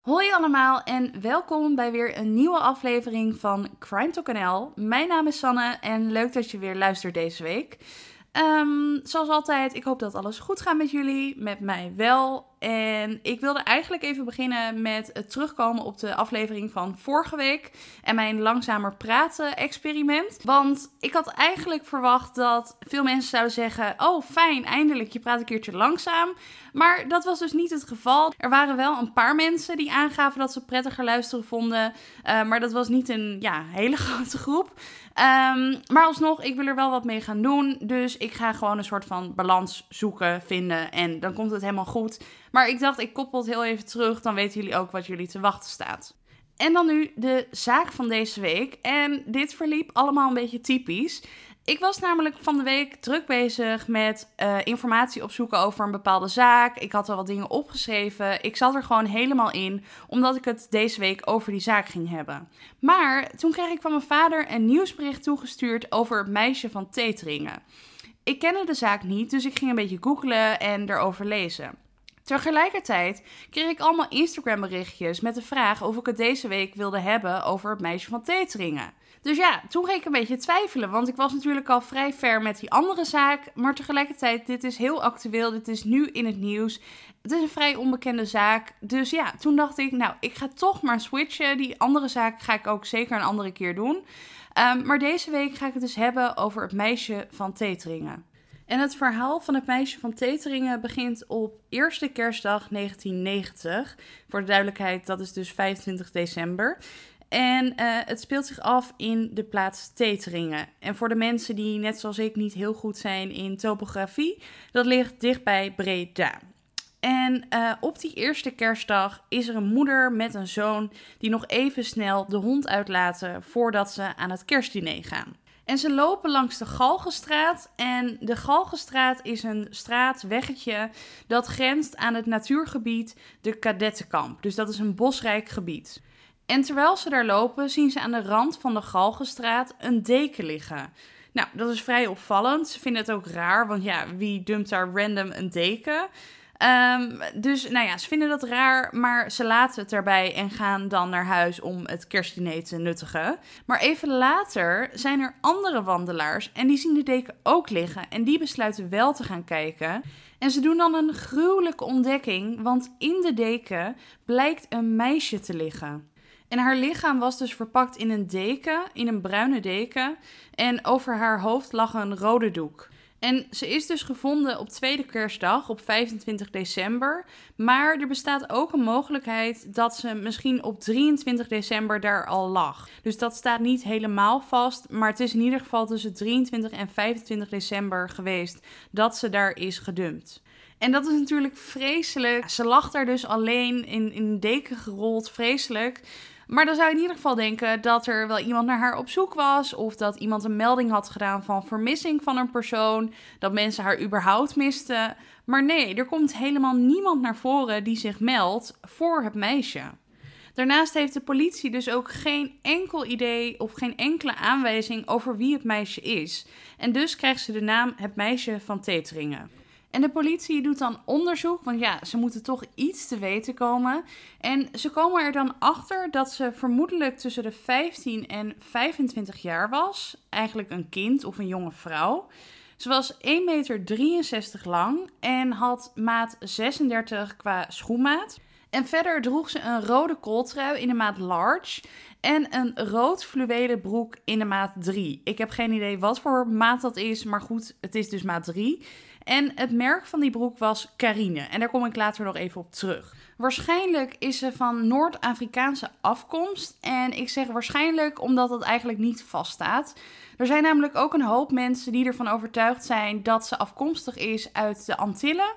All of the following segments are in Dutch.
Hoi allemaal en welkom bij weer een nieuwe aflevering van Crime Talk NL. Mijn naam is Sanne en leuk dat je weer luistert deze week. Ehm, zoals altijd, ik hoop dat alles goed gaat met jullie, met mij wel. En ik wilde eigenlijk even beginnen met het terugkomen op de aflevering van vorige week en mijn langzamer praten experiment. Want ik had eigenlijk verwacht dat veel mensen zouden zeggen: Oh, fijn, eindelijk, je praat een keertje langzaam. Maar dat was dus niet het geval. Er waren wel een paar mensen die aangaven dat ze prettiger luisteren vonden. Uh, maar dat was niet een ja, hele grote groep. Um, maar alsnog, ik wil er wel wat mee gaan doen. Dus ik ga gewoon een soort van balans zoeken, vinden. En dan komt het helemaal goed. Maar ik dacht, ik koppel het heel even terug. Dan weten jullie ook wat jullie te wachten staat. En dan nu de zaak van deze week. En dit verliep allemaal een beetje typisch. Ik was namelijk van de week druk bezig met uh, informatie opzoeken over een bepaalde zaak. Ik had al wat dingen opgeschreven. Ik zat er gewoon helemaal in, omdat ik het deze week over die zaak ging hebben. Maar toen kreeg ik van mijn vader een nieuwsbericht toegestuurd over het meisje van Teteringen. Ik kende de zaak niet, dus ik ging een beetje googlen en erover lezen. Tegelijkertijd kreeg ik allemaal Instagram berichtjes met de vraag of ik het deze week wilde hebben over het meisje van Teteringen. Dus ja, toen ging ik een beetje twijfelen. Want ik was natuurlijk al vrij ver met die andere zaak. Maar tegelijkertijd, dit is heel actueel. Dit is nu in het nieuws. Het is een vrij onbekende zaak. Dus ja, toen dacht ik, nou, ik ga toch maar switchen. Die andere zaak ga ik ook zeker een andere keer doen. Um, maar deze week ga ik het dus hebben over het meisje van Teteringen. En het verhaal van het meisje van Teteringen begint op eerste kerstdag 1990. Voor de duidelijkheid, dat is dus 25 december. En uh, het speelt zich af in de plaats Teteringen. En voor de mensen die net zoals ik niet heel goed zijn in topografie, dat ligt dichtbij Breda. En uh, op die eerste kerstdag is er een moeder met een zoon die nog even snel de hond uitlaten voordat ze aan het kerstdiner gaan. En ze lopen langs de Galgenstraat. En de Galgenstraat is een straatweggetje dat grenst aan het natuurgebied de Kadettenkamp. Dus dat is een bosrijk gebied. En terwijl ze daar lopen, zien ze aan de rand van de Galgenstraat een deken liggen. Nou, dat is vrij opvallend. Ze vinden het ook raar, want ja, wie dumpt daar random een deken? Um, dus nou ja, ze vinden dat raar, maar ze laten het erbij en gaan dan naar huis om het kerstdiner te nuttigen. Maar even later zijn er andere wandelaars en die zien de deken ook liggen en die besluiten wel te gaan kijken. En ze doen dan een gruwelijke ontdekking, want in de deken blijkt een meisje te liggen. En haar lichaam was dus verpakt in een deken, in een bruine deken. En over haar hoofd lag een rode doek. En ze is dus gevonden op tweede kerstdag, op 25 december. Maar er bestaat ook een mogelijkheid dat ze misschien op 23 december daar al lag. Dus dat staat niet helemaal vast. Maar het is in ieder geval tussen 23 en 25 december geweest dat ze daar is gedumpt. En dat is natuurlijk vreselijk. Ze lag daar dus alleen in, in deken gerold, vreselijk. Maar dan zou je in ieder geval denken dat er wel iemand naar haar op zoek was. Of dat iemand een melding had gedaan van vermissing van een persoon. Dat mensen haar überhaupt misten. Maar nee, er komt helemaal niemand naar voren die zich meldt voor het meisje. Daarnaast heeft de politie dus ook geen enkel idee of geen enkele aanwijzing over wie het meisje is. En dus krijgt ze de naam het meisje van Teteringen. En de politie doet dan onderzoek, want ja, ze moeten toch iets te weten komen. En ze komen er dan achter dat ze vermoedelijk tussen de 15 en 25 jaar was. Eigenlijk een kind of een jonge vrouw. Ze was 1,63 meter lang en had maat 36 qua schoenmaat. En verder droeg ze een rode kooltrui in de maat large en een rood fluwelen broek in de maat 3. Ik heb geen idee wat voor maat dat is, maar goed, het is dus maat 3. En het merk van die broek was Carine. En daar kom ik later nog even op terug. Waarschijnlijk is ze van Noord-Afrikaanse afkomst. En ik zeg waarschijnlijk omdat dat eigenlijk niet vaststaat. Er zijn namelijk ook een hoop mensen die ervan overtuigd zijn dat ze afkomstig is uit de Antillen.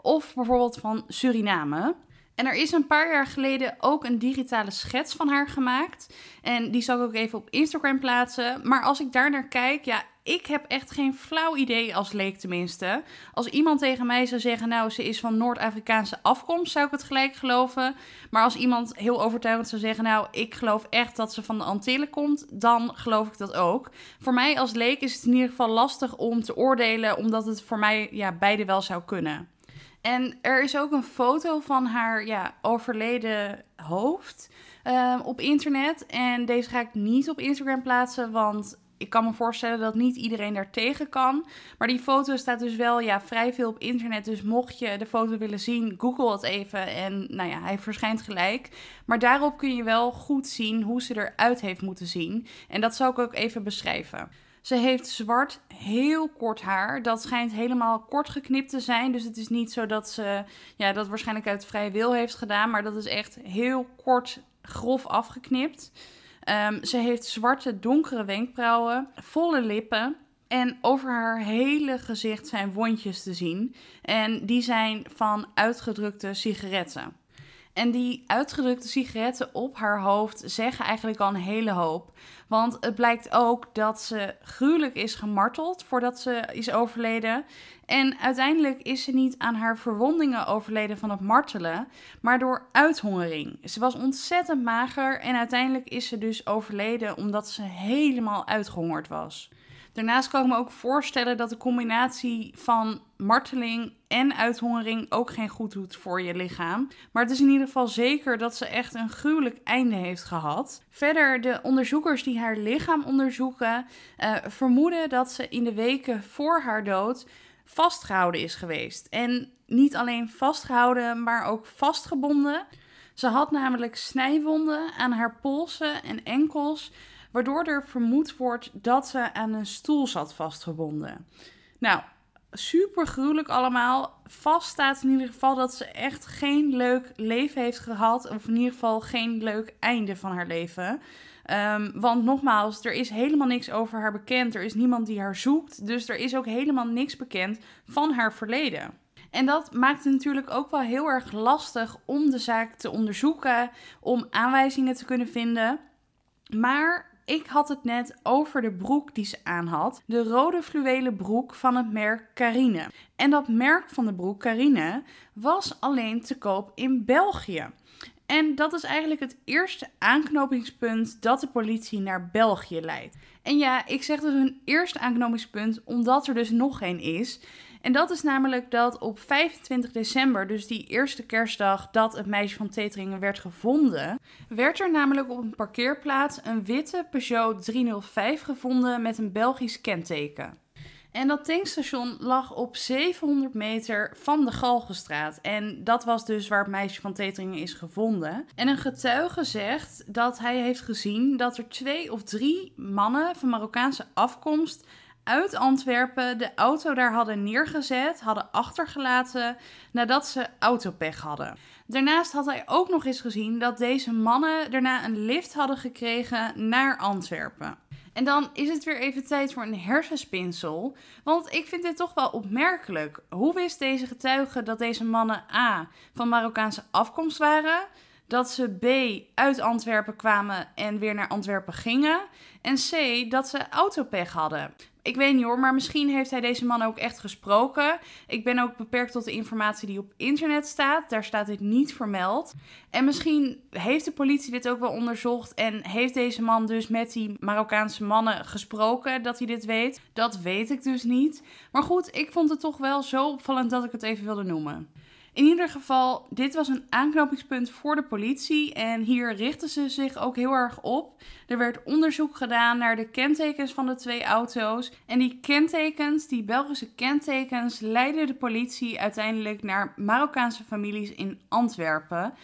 Of bijvoorbeeld van Suriname. En er is een paar jaar geleden ook een digitale schets van haar gemaakt. En die zal ik ook even op Instagram plaatsen. Maar als ik daar naar kijk, ja, ik heb echt geen flauw idee, als leek tenminste. Als iemand tegen mij zou zeggen, nou, ze is van Noord-Afrikaanse afkomst, zou ik het gelijk geloven. Maar als iemand heel overtuigend zou zeggen, nou, ik geloof echt dat ze van de Antillen komt, dan geloof ik dat ook. Voor mij als leek is het in ieder geval lastig om te oordelen, omdat het voor mij ja, beide wel zou kunnen. En er is ook een foto van haar ja, overleden hoofd ehm, op internet. En deze ga ik niet op Instagram plaatsen, want ik kan me voorstellen dat niet iedereen daar tegen kan. Maar die foto staat dus wel ja, vrij veel op internet. Dus mocht je de foto willen zien, google het even. En nou ja, hij verschijnt gelijk. Maar daarop kun je wel goed zien hoe ze eruit heeft moeten zien. En dat zal ik ook even beschrijven. Ze heeft zwart, heel kort haar. Dat schijnt helemaal kort geknipt te zijn. Dus het is niet zo dat ze ja, dat waarschijnlijk uit vrije wil heeft gedaan. Maar dat is echt heel kort, grof afgeknipt. Um, ze heeft zwarte, donkere wenkbrauwen, volle lippen. En over haar hele gezicht zijn wondjes te zien. En die zijn van uitgedrukte sigaretten. En die uitgedrukte sigaretten op haar hoofd zeggen eigenlijk al een hele hoop. Want het blijkt ook dat ze gruwelijk is gemarteld voordat ze is overleden. En uiteindelijk is ze niet aan haar verwondingen overleden van het martelen, maar door uithongering. Ze was ontzettend mager en uiteindelijk is ze dus overleden omdat ze helemaal uitgehongerd was. Daarnaast kan ik me ook voorstellen dat de combinatie van marteling en uithongering ook geen goed doet voor je lichaam. Maar het is in ieder geval zeker dat ze echt een gruwelijk einde heeft gehad. Verder, de onderzoekers die haar lichaam onderzoeken, uh, vermoeden dat ze in de weken voor haar dood vastgehouden is geweest. En niet alleen vastgehouden, maar ook vastgebonden. Ze had namelijk snijwonden aan haar polsen en enkels waardoor er vermoed wordt dat ze aan een stoel zat vastgebonden. Nou, super gruwelijk allemaal. Vast staat in ieder geval dat ze echt geen leuk leven heeft gehad, of in ieder geval geen leuk einde van haar leven. Um, want nogmaals, er is helemaal niks over haar bekend. Er is niemand die haar zoekt. Dus er is ook helemaal niks bekend van haar verleden. En dat maakt het natuurlijk ook wel heel erg lastig om de zaak te onderzoeken, om aanwijzingen te kunnen vinden. Maar ik had het net over de broek die ze aan had. De rode fluwelen broek van het merk Carine. En dat merk van de broek, Carine, was alleen te koop in België. En dat is eigenlijk het eerste aanknopingspunt dat de politie naar België leidt. En ja, ik zeg dus hun eerste aanknopingspunt omdat er dus nog geen is. En dat is namelijk dat op 25 december, dus die eerste kerstdag dat het meisje van Teteringen werd gevonden, werd er namelijk op een parkeerplaats een witte Peugeot 305 gevonden met een Belgisch kenteken. En dat tankstation lag op 700 meter van de Galgenstraat. En dat was dus waar het meisje van Teteringen is gevonden. En een getuige zegt dat hij heeft gezien dat er twee of drie mannen van Marokkaanse afkomst uit Antwerpen de auto daar hadden neergezet, hadden achtergelaten nadat ze autopech hadden. Daarnaast had hij ook nog eens gezien dat deze mannen daarna een lift hadden gekregen naar Antwerpen. En dan is het weer even tijd voor een hersenspinsel. Want ik vind dit toch wel opmerkelijk. Hoe wist deze getuige dat deze mannen A. van Marokkaanse afkomst waren? Dat ze B. uit Antwerpen kwamen en weer naar Antwerpen gingen? En C. dat ze autopech hadden? Ik weet niet hoor, maar misschien heeft hij deze man ook echt gesproken. Ik ben ook beperkt tot de informatie die op internet staat. Daar staat dit niet vermeld. En misschien heeft de politie dit ook wel onderzocht en heeft deze man dus met die Marokkaanse mannen gesproken dat hij dit weet. Dat weet ik dus niet. Maar goed, ik vond het toch wel zo opvallend dat ik het even wilde noemen. In ieder geval, dit was een aanknopingspunt voor de politie en hier richtten ze zich ook heel erg op. Er werd onderzoek gedaan naar de kentekens van de twee auto's en die kentekens, die Belgische kentekens, leidden de politie uiteindelijk naar Marokkaanse families in Antwerpen.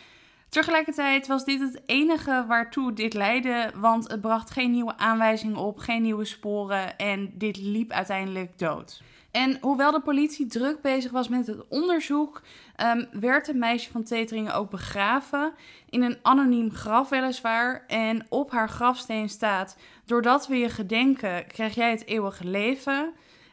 Tegelijkertijd was dit het enige waartoe dit leidde, want het bracht geen nieuwe aanwijzingen op, geen nieuwe sporen en dit liep uiteindelijk dood. En hoewel de politie druk bezig was met het onderzoek, um, werd het meisje van Teteringen ook begraven. In een anoniem graf weliswaar. En op haar grafsteen staat: Doordat we je gedenken, krijg jij het eeuwige leven.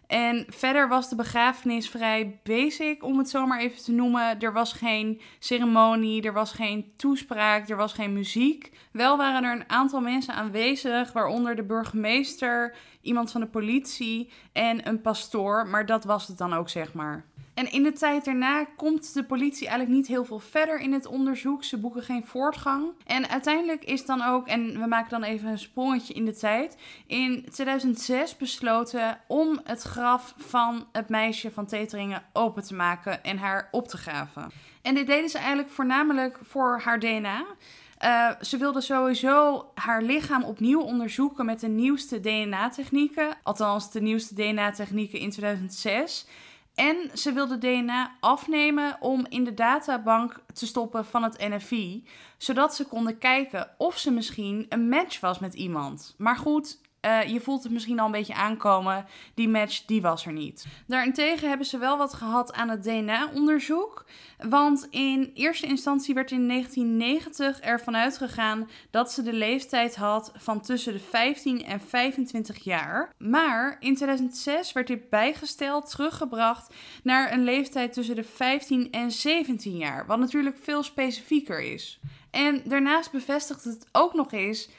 En verder was de begrafenis vrij basic, om het zo maar even te noemen. Er was geen ceremonie, er was geen toespraak, er was geen muziek. Wel waren er een aantal mensen aanwezig, waaronder de burgemeester, iemand van de politie en een pastoor. Maar dat was het dan ook, zeg maar. En in de tijd daarna komt de politie eigenlijk niet heel veel verder in het onderzoek. Ze boeken geen voortgang. En uiteindelijk is dan ook, en we maken dan even een sprongetje in de tijd, in 2006 besloten om het graf van het meisje van Teteringen open te maken en haar op te graven. En dit deden ze eigenlijk voornamelijk voor haar DNA. Uh, ze wilde sowieso haar lichaam opnieuw onderzoeken met de nieuwste DNA-technieken. Althans, de nieuwste DNA-technieken in 2006. En ze wilde DNA afnemen om in de databank te stoppen van het NFI. Zodat ze konden kijken of ze misschien een match was met iemand. Maar goed, uh, je voelt het misschien al een beetje aankomen. Die match, die was er niet. Daarentegen hebben ze wel wat gehad aan het DNA-onderzoek. Want in eerste instantie werd in 1990 ervan uitgegaan dat ze de leeftijd had van tussen de 15 en 25 jaar. Maar in 2006 werd dit bijgesteld, teruggebracht naar een leeftijd tussen de 15 en 17 jaar. Wat natuurlijk veel specifieker is. En daarnaast bevestigt het ook nog eens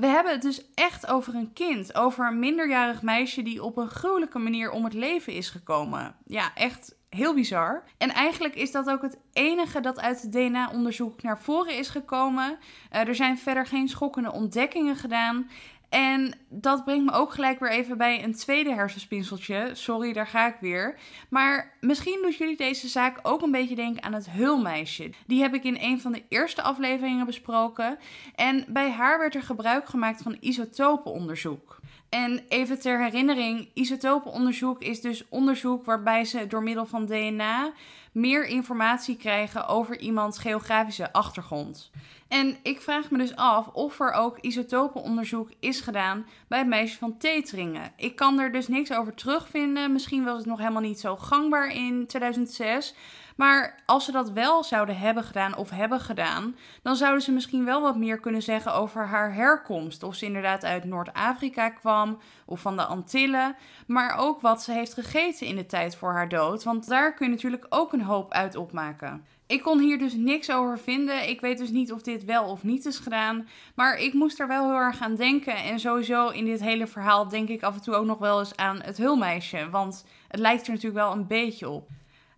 we hebben het dus echt over een kind. Over een minderjarig meisje die op een gruwelijke manier om het leven is gekomen. Ja, echt heel bizar. En eigenlijk is dat ook het enige dat uit het DNA-onderzoek naar voren is gekomen. Uh, er zijn verder geen schokkende ontdekkingen gedaan. En dat brengt me ook gelijk weer even bij een tweede hersenspinseltje. Sorry, daar ga ik weer. Maar misschien doet jullie deze zaak ook een beetje denken aan het hulmeisje. Die heb ik in een van de eerste afleveringen besproken. En bij haar werd er gebruik gemaakt van isotopenonderzoek. En even ter herinnering, isotopenonderzoek is dus onderzoek waarbij ze door middel van DNA meer informatie krijgen over iemands geografische achtergrond. En ik vraag me dus af of er ook isotopenonderzoek is gedaan bij het meisje van Teteringen. Ik kan er dus niks over terugvinden. Misschien was het nog helemaal niet zo gangbaar in 2006. Maar als ze dat wel zouden hebben gedaan of hebben gedaan, dan zouden ze misschien wel wat meer kunnen zeggen over haar herkomst. Of ze inderdaad uit Noord-Afrika kwam of van de Antillen. Maar ook wat ze heeft gegeten in de tijd voor haar dood. Want daar kun je natuurlijk ook hoop uit opmaken. Ik kon hier dus niks over vinden. Ik weet dus niet of dit wel of niet is gedaan. Maar ik moest er wel heel erg aan denken. En sowieso in dit hele verhaal denk ik af en toe ook nog wel eens aan het hulmeisje. Want het lijkt er natuurlijk wel een beetje op.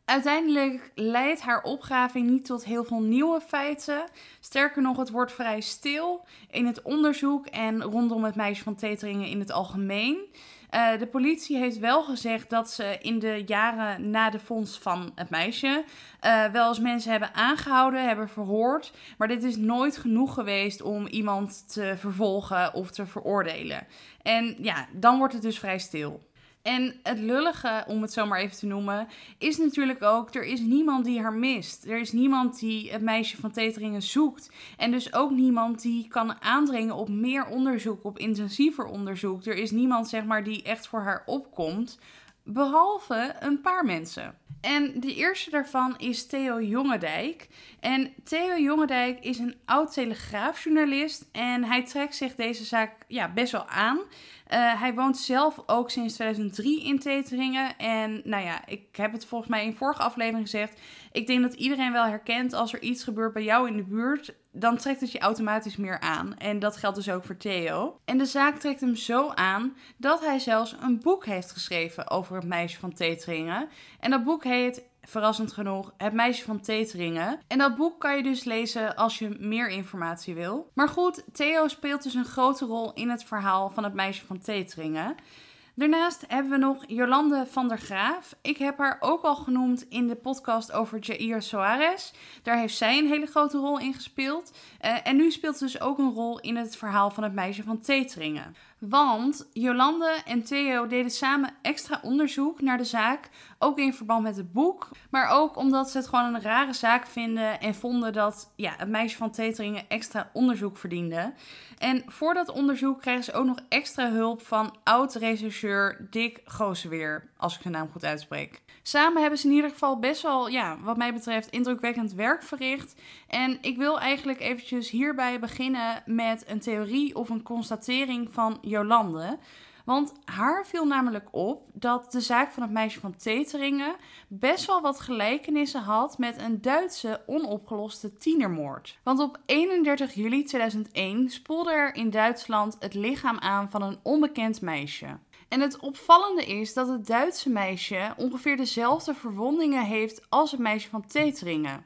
Uiteindelijk leidt haar opgraving niet tot heel veel nieuwe feiten. Sterker nog, het wordt vrij stil in het onderzoek en rondom het meisje van Teteringen in het algemeen. Uh, de politie heeft wel gezegd dat ze in de jaren na de vondst van het meisje uh, wel eens mensen hebben aangehouden, hebben verhoord. Maar dit is nooit genoeg geweest om iemand te vervolgen of te veroordelen. En ja, dan wordt het dus vrij stil. En het lullige, om het zo maar even te noemen, is natuurlijk ook: er is niemand die haar mist. Er is niemand die het meisje van Teteringen zoekt. En dus ook niemand die kan aandringen op meer onderzoek, op intensiever onderzoek. Er is niemand, zeg maar, die echt voor haar opkomt, behalve een paar mensen. En de eerste daarvan is Theo Jongendijk. En Theo Jongendijk is een oud telegraafjournalist en hij trekt zich deze zaak ja, best wel aan. Uh, hij woont zelf ook sinds 2003 in Teteringen. En nou ja, ik heb het volgens mij in vorige aflevering gezegd. Ik denk dat iedereen wel herkent als er iets gebeurt bij jou in de buurt. Dan trekt het je automatisch meer aan. En dat geldt dus ook voor Theo. En de zaak trekt hem zo aan dat hij zelfs een boek heeft geschreven over het meisje van Teteringen. En dat boek heet verrassend genoeg, Het Meisje van Teteringen. En dat boek kan je dus lezen als je meer informatie wil. Maar goed, Theo speelt dus een grote rol in het verhaal van Het Meisje van Teteringen. Daarnaast hebben we nog Jolande van der Graaf. Ik heb haar ook al genoemd in de podcast over Jair Soares. Daar heeft zij een hele grote rol in gespeeld. Uh, en nu speelt ze dus ook een rol in het verhaal van het meisje van Teteringen. Want Jolande en Theo deden samen extra onderzoek naar de zaak. Ook in verband met het boek. Maar ook omdat ze het gewoon een rare zaak vinden. En vonden dat ja, het meisje van Teteringen extra onderzoek verdiende. En voor dat onderzoek kregen ze ook nog extra hulp van oud-rechercheur Dick Gooseweer. Als ik zijn naam goed uitspreek. Samen hebben ze in ieder geval best wel, ja, wat mij betreft, indrukwekkend werk verricht. En ik wil eigenlijk eventjes hierbij beginnen met een theorie of een constatering van Jolande. Want haar viel namelijk op dat de zaak van het meisje van Teteringen best wel wat gelijkenissen had met een Duitse onopgeloste tienermoord. Want op 31 juli 2001 spoelde er in Duitsland het lichaam aan van een onbekend meisje. En het opvallende is dat het Duitse meisje ongeveer dezelfde verwondingen heeft als het meisje van Teteringen.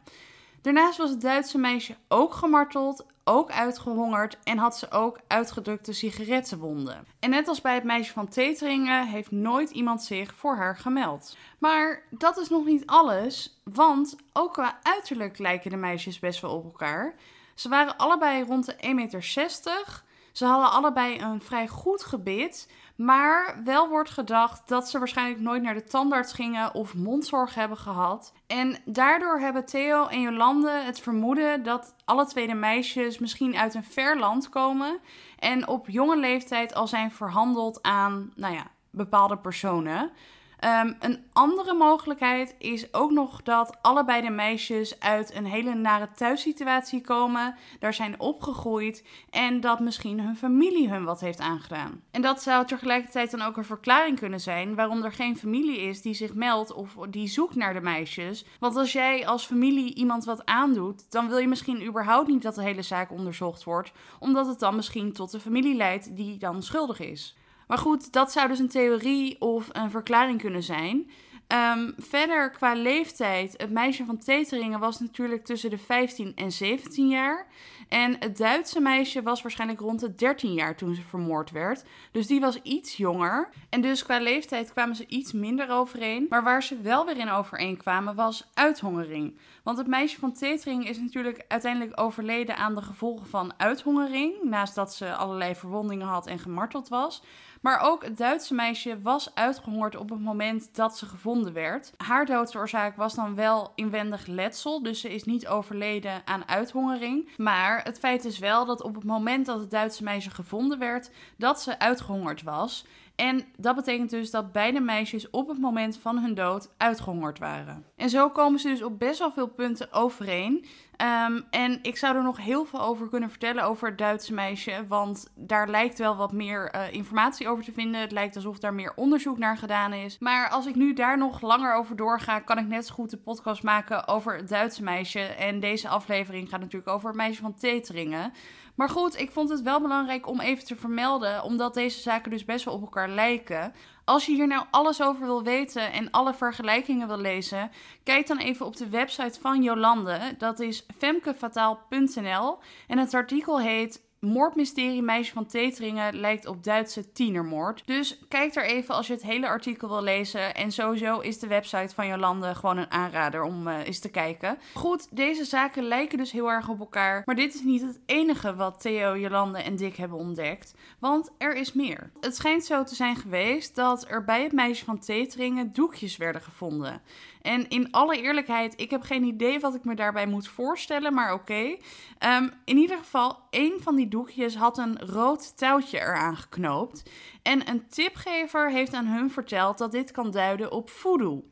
Daarnaast was het Duitse meisje ook gemarteld, ook uitgehongerd en had ze ook uitgedrukte sigarettenwonden. En net als bij het meisje van Teteringen heeft nooit iemand zich voor haar gemeld. Maar dat is nog niet alles, want ook qua uiterlijk lijken de meisjes best wel op elkaar. Ze waren allebei rond de 1,60 meter. Ze hadden allebei een vrij goed gebit. Maar wel wordt gedacht dat ze waarschijnlijk nooit naar de tandarts gingen of mondzorg hebben gehad. En daardoor hebben Theo en Jolande het vermoeden dat alle tweede meisjes misschien uit een ver land komen. En op jonge leeftijd al zijn verhandeld aan, nou ja, bepaalde personen. Ehm, een andere mogelijkheid is ook nog dat allebei de meisjes uit een hele nare thuissituatie komen, daar zijn opgegroeid en dat misschien hun familie hun wat heeft aangedaan. En dat zou tegelijkertijd dan ook een verklaring kunnen zijn waarom er geen familie is die zich meldt of die zoekt naar de meisjes. Want als jij als familie iemand wat aandoet, dan wil je misschien überhaupt niet dat de hele zaak onderzocht wordt, omdat het dan misschien tot de familie leidt die dan schuldig is. Maar goed, dat zou dus een theorie of een verklaring kunnen zijn. Ehm, verder qua leeftijd, het meisje van Teteringen was natuurlijk tussen de 15 en 17 jaar. En het Duitse meisje was waarschijnlijk rond de 13 jaar toen ze vermoord werd. Dus die was iets jonger. En dus qua leeftijd kwamen ze iets minder overeen. Maar waar ze wel weer in overeenkwamen was uithongering. Want het meisje van Tetering is natuurlijk uiteindelijk overleden aan de gevolgen van uithongering. Naast dat ze allerlei verwondingen had en gemarteld was. Maar ook het Duitse meisje was uitgehongerd op het moment dat ze gevonden werd. Haar doodsoorzaak was dan wel inwendig letsel, dus ze is niet overleden aan uithongering. Maar het feit is wel dat op het moment dat het Duitse meisje gevonden werd, dat ze uitgehongerd was. En dat betekent dus dat beide meisjes op het moment van hun dood uitgehongerd waren. En zo komen ze dus op best wel veel punten overeen. Ehm, en ik zou er nog heel veel over kunnen vertellen over het Duitse meisje. Want daar lijkt wel wat meer uh, informatie over te vinden. Het lijkt alsof daar meer onderzoek naar gedaan is. Maar als ik nu daar nog langer over doorga, kan ik net zo goed de podcast maken over het Duitse meisje. En deze aflevering gaat natuurlijk over het meisje van Teteringen. Maar goed, ik vond het wel belangrijk om even te vermelden, omdat deze zaken dus best wel op elkaar lijken. Als je hier nou alles over wil weten en alle vergelijkingen wil lezen, kijk dan even op de website van Jolande. Dat is femkefataal.nl en het artikel heet Moordmysterie meisje van Teteringen lijkt op Duitse tienermoord. Dus kijk er even als je het hele artikel wil lezen. En sowieso is de website van Jolande gewoon een aanrader om uh, eens te kijken. Goed, deze zaken lijken dus heel erg op elkaar. Maar dit is niet het enige wat Theo, Jolande en Dick hebben ontdekt. Want er is meer. Het schijnt zo te zijn geweest dat er bij het meisje van Teteringen doekjes werden gevonden. En in alle eerlijkheid, ik heb geen idee wat ik me daarbij moet voorstellen, maar oké. Ehm, in ieder geval, één van die doekjes had een rood touwtje eraan geknoopt. En een tipgever heeft aan hun verteld dat dit kan duiden op voodoo.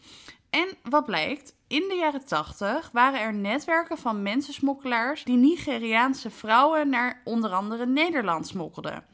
En wat blijkt? In de jaren 80 waren er netwerken van mensensmokkelaars die Nigeriaanse vrouwen naar onder andere Nederland smokkelden.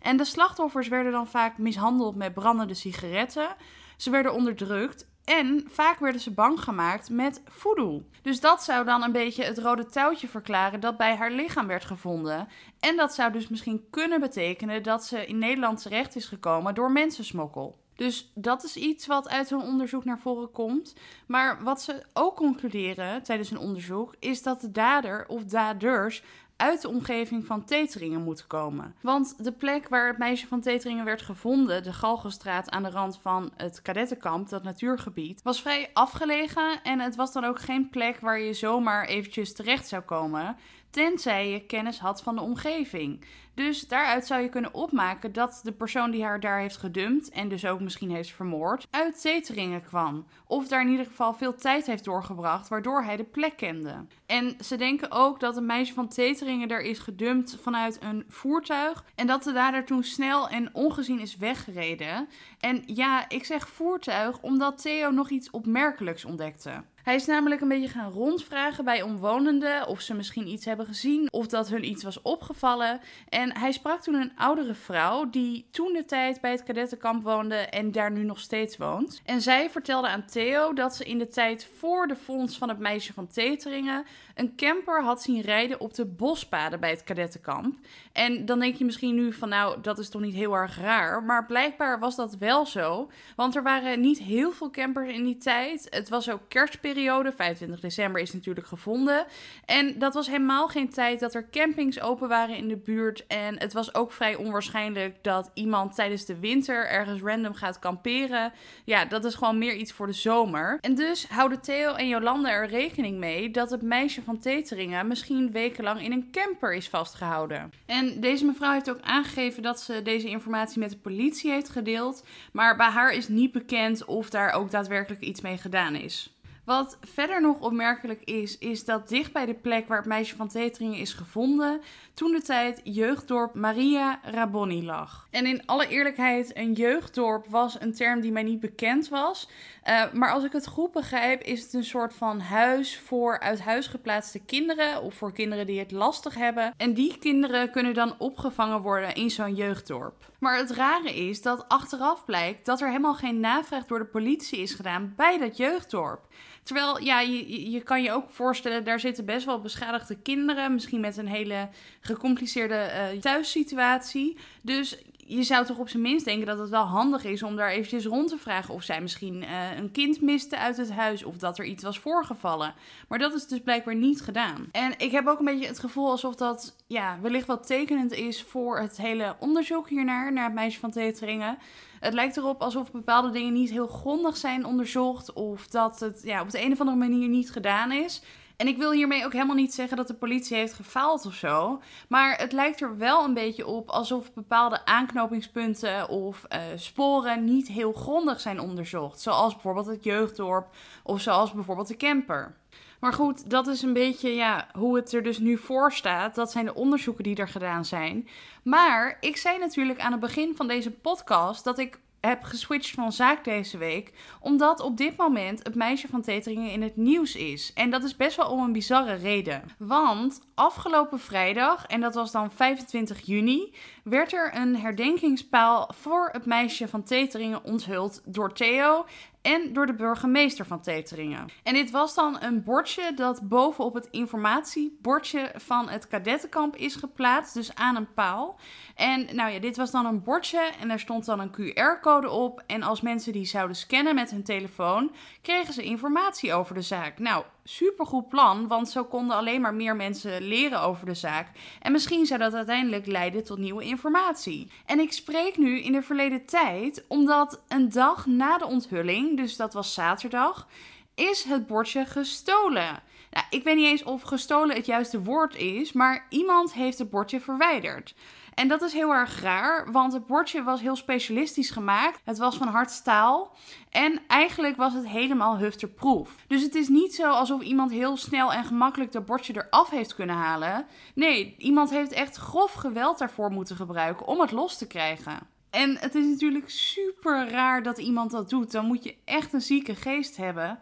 En de slachtoffers werden dan vaak mishandeld met brandende sigaretten. Ze werden onderdrukt en vaak werden ze bang gemaakt met voodoo. Dus dat zou dan een beetje het rode touwtje verklaren dat bij haar lichaam werd gevonden. En dat zou dus misschien kunnen betekenen dat ze in Nederland terecht is gekomen door mensensmokkel. Dus dat is iets wat uit hun onderzoek naar voren komt. Maar wat ze ook concluderen tijdens hun onderzoek is dat de dader of daders uit de omgeving van Teteringen moeten komen. Want de plek waar het meisje van Teteringen werd gevonden, de Galgenstraat aan de rand van het kadettenkamp, dat natuurgebied, was vrij afgelegen en het was dan ook geen plek waar je zomaar eventjes terecht zou komen, tenzij je kennis had van de omgeving. Dus daaruit zou je kunnen opmaken dat de persoon die haar daar heeft gedumpt en dus ook misschien heeft vermoord, uit Teteringen kwam. Of daar in ieder geval veel tijd heeft doorgebracht, waardoor hij de plek kende. En ze denken ook dat een meisje van Teteringen daar is gedumpt vanuit een voertuig en dat de dader toen snel en ongezien is weggereden. En ja, ik zeg voertuig omdat Theo nog iets opmerkelijks ontdekte. Hij is namelijk een beetje gaan rondvragen bij omwonenden of ze misschien iets hebben gezien of dat hun iets was opgevallen. En hij sprak toen een oudere vrouw die toen de tijd bij het kadettenkamp woonde en daar nu nog steeds woont. En zij vertelde aan Theo dat ze in de tijd voor de vondst van het meisje van Teteringen een camper had zien rijden op de bospaden bij het kadettenkamp. En dan denk je misschien nu van nou, dat is toch niet heel erg raar. Maar blijkbaar was dat wel zo. Want er waren niet heel veel campers in die tijd. Het was ook kerstperiode. 25 december is natuurlijk gevonden. En dat was helemaal geen tijd dat er campings open waren in de buurt. En het was ook vrij onwaarschijnlijk dat iemand tijdens de winter ergens random gaat kamperen. Ja, dat is gewoon meer iets voor de zomer. En dus houden Theo en Jolanda er rekening mee dat het meisje van Teteringen misschien wekenlang in een camper is vastgehouden. En deze mevrouw heeft ook aangegeven dat ze deze informatie met de politie heeft gedeeld. Maar bij haar is niet bekend of daar ook daadwerkelijk iets mee gedaan is. Wat verder nog opmerkelijk is, is dat dicht bij de plek waar het meisje van Teteringen is gevonden, toen de tijd jeugddorp Maria Raboni lag. En in alle eerlijkheid, een jeugddorp was een term die mij niet bekend was. Uh, maar als ik het goed begrijp, is het een soort van huis voor uit huis geplaatste kinderen of voor kinderen die het lastig hebben. En die kinderen kunnen dan opgevangen worden in zo'n jeugddorp. Maar het rare is dat achteraf blijkt dat er helemaal geen navraag door de politie is gedaan bij dat jeugddorp. Terwijl, ja, je, je kan je ook voorstellen, daar zitten best wel beschadigde kinderen. Misschien met een hele gecompliceerde uh, thuissituatie. Dus je zou toch op zijn minst denken dat het wel handig is om daar eventjes rond te vragen of zij misschien uh, een kind miste uit het huis of dat er iets was voorgevallen. Maar dat is dus blijkbaar niet gedaan. En ik heb ook een beetje het gevoel alsof dat ja, wellicht wat tekenend is voor het hele onderzoek hiernaar, naar het meisje van Teteringen. Het lijkt erop alsof bepaalde dingen niet heel grondig zijn onderzocht of dat het ja, op de een of andere manier niet gedaan is. En ik wil hiermee ook helemaal niet zeggen dat de politie heeft gefaald of zo. Maar het lijkt er wel een beetje op alsof bepaalde aanknopingspunten of uh, sporen niet heel grondig zijn onderzocht. Zoals bijvoorbeeld het jeugddorp of zoals bijvoorbeeld de camper. Maar goed, dat is een beetje ja, hoe het er dus nu voor staat. Dat zijn de onderzoeken die er gedaan zijn. Maar ik zei natuurlijk aan het begin van deze podcast dat ik heb geswitcht van zaak deze week. Omdat op dit moment het meisje van Teteringen in het nieuws is. En dat is best wel om een bizarre reden. Want afgelopen vrijdag, en dat was dan 25 juni, werd er een herdenkingspaal voor het meisje van Teteringen onthuld door Theo en door de burgemeester van Teteringen. En dit was dan een bordje dat bovenop het informatiebordje van het kadettenkamp is geplaatst, dus aan een paal. En nou ja, dit was dan een bordje en daar stond dan een QR-code op. En als mensen die zouden scannen met hun telefoon, kregen ze informatie over de zaak. Nou, supergoed plan, want zo konden alleen maar meer mensen leren over de zaak. En misschien zou dat uiteindelijk leiden tot nieuwe informatie. En ik spreek nu in de verleden tijd, omdat een dag na de onthulling, dus dat was zaterdag, is het bordje gestolen. Nou, ik weet niet eens of gestolen het juiste woord is, maar iemand heeft het bordje verwijderd. En dat is heel erg raar, want het bordje was heel specialistisch gemaakt. Het was van hard staal. En eigenlijk was het helemaal hufterproof. Dus het is niet zo alsof iemand heel snel en gemakkelijk dat bordje eraf heeft kunnen halen. Nee, iemand heeft echt grof geweld daarvoor moeten gebruiken om het los te krijgen. En het is natuurlijk super raar dat iemand dat doet. Dan moet je echt een zieke geest hebben.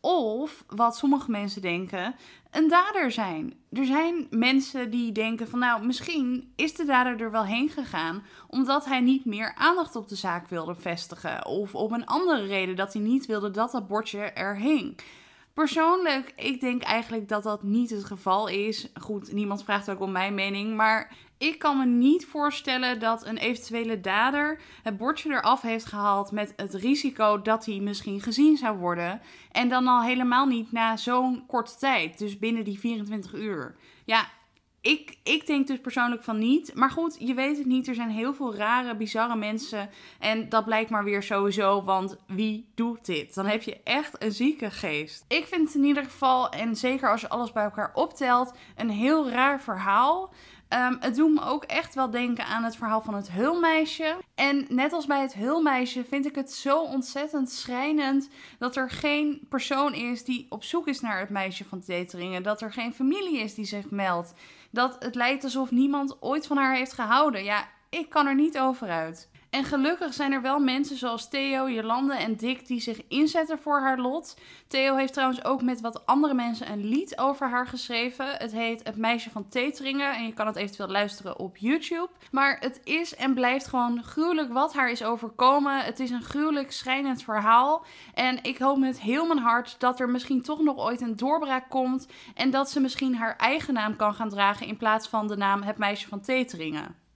Of, wat sommige mensen denken, een dader zijn. Er zijn mensen die denken van nou, misschien is de dader er wel heen gegaan omdat hij niet meer aandacht op de zaak wilde vestigen. Of om een andere reden dat hij niet wilde dat dat bordje er hing. Persoonlijk, ik denk eigenlijk dat dat niet het geval is. Goed, niemand vraagt ook om mijn mening, maar ik kan me niet voorstellen dat een eventuele dader het bordje eraf heeft gehaald met het risico dat hij misschien gezien zou worden. En dan al helemaal niet na zo'n korte tijd, dus binnen die 24 uur. Ja, ik, ik denk dus persoonlijk van niet. Maar goed, je weet het niet. Er zijn heel veel rare, bizarre mensen. En dat blijkt maar weer sowieso. Want wie doet dit? Dan heb je echt een zieke geest. Ik vind het in ieder geval, en zeker als je alles bij elkaar optelt, een heel raar verhaal. Um, het doet me ook echt wel denken aan het verhaal van het hulmeisje. En net als bij het hulmeisje vind ik het zo ontzettend schrijnend dat er geen persoon is die op zoek is naar het meisje van Teteringen. Dat er geen familie is die zich meldt. Dat het lijkt alsof niemand ooit van haar heeft gehouden. Ja, ik kan er niet over uit. En gelukkig zijn er wel mensen zoals Theo, Jolande en Dick die zich inzetten voor haar lot. Theo heeft trouwens ook met wat andere mensen een lied over haar geschreven. Het heet Het Meisje van Teteringen en je kan het eventueel luisteren op YouTube. Maar het is en blijft gewoon gruwelijk wat haar is overkomen. Het is een gruwelijk schrijnend verhaal. En ik hoop met heel mijn hart dat er misschien toch nog ooit een doorbraak komt. En dat ze misschien haar eigen naam kan gaan dragen in plaats van de naam Het Meisje van Teteringen.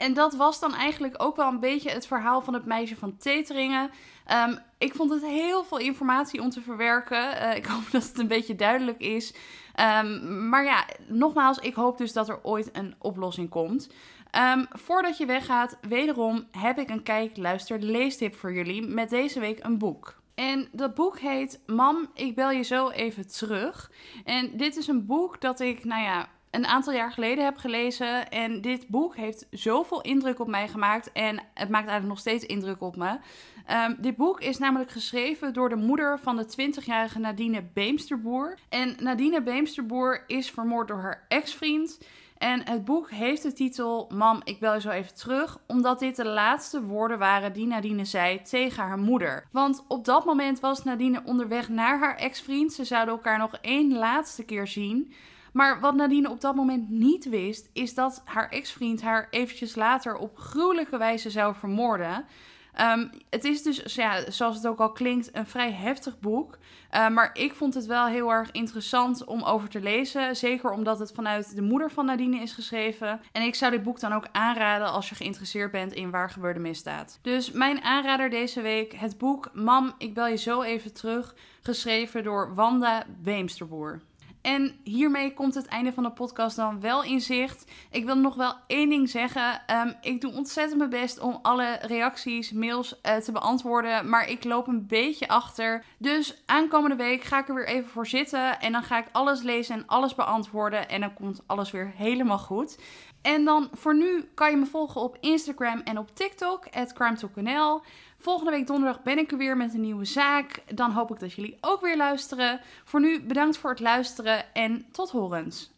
En dat was dan eigenlijk ook wel een beetje het verhaal van het meisje van Teteringen. Um, ik vond het heel veel informatie om te verwerken. Uh, ik hoop dat het een beetje duidelijk is. Um, maar ja, nogmaals, ik hoop dus dat er ooit een oplossing komt. Um, voordat je weggaat, wederom heb ik een kijk, luister, leestip voor jullie met deze week een boek. En dat boek heet Mam, ik bel je zo even terug. En dit is een boek dat ik, nou ja, een aantal jaar geleden heb gelezen. En dit boek heeft zoveel indruk op mij gemaakt. En het maakt eigenlijk nog steeds indruk op me. Um, dit boek is namelijk geschreven door de moeder van de 20-jarige Nadine Beemsterboer. En Nadine Beemsterboer is vermoord door haar ex-vriend. En het boek heeft de titel Mam, ik bel je zo even terug, omdat dit de laatste woorden waren die Nadine zei tegen haar moeder. Want op dat moment was Nadine onderweg naar haar ex-vriend. Ze zouden elkaar nog één laatste keer zien. Maar wat Nadine op dat moment niet wist, is dat haar ex-vriend haar eventjes later op gruwelijke wijze zou vermoorden. Um, het is dus, ja, zoals het ook al klinkt, een vrij heftig boek. Uh, maar ik vond het wel heel erg interessant om over te lezen. Zeker omdat het vanuit de moeder van Nadine is geschreven. En ik zou dit boek dan ook aanraden als je geïnteresseerd bent in waar gebeurde misdaad. Dus mijn aanrader deze week, het boek Mam, ik bel je zo even terug. Geschreven door Wanda Weemsterboer. En hiermee komt het einde van de podcast dan wel in zicht. Ik wil nog wel één ding zeggen. Um, ik doe ontzettend mijn best om alle reacties, mails uh, te beantwoorden. Maar ik loop een beetje achter. Dus aankomende week ga ik er weer even voor zitten. En dan ga ik alles lezen en alles beantwoorden. En dan komt alles weer helemaal goed. En dan voor nu kan je me volgen op Instagram en op TikTok, crime Volgende week donderdag ben ik er weer met een nieuwe zaak. Dan hoop ik dat jullie ook weer luisteren. Voor nu bedankt voor het luisteren en tot horens.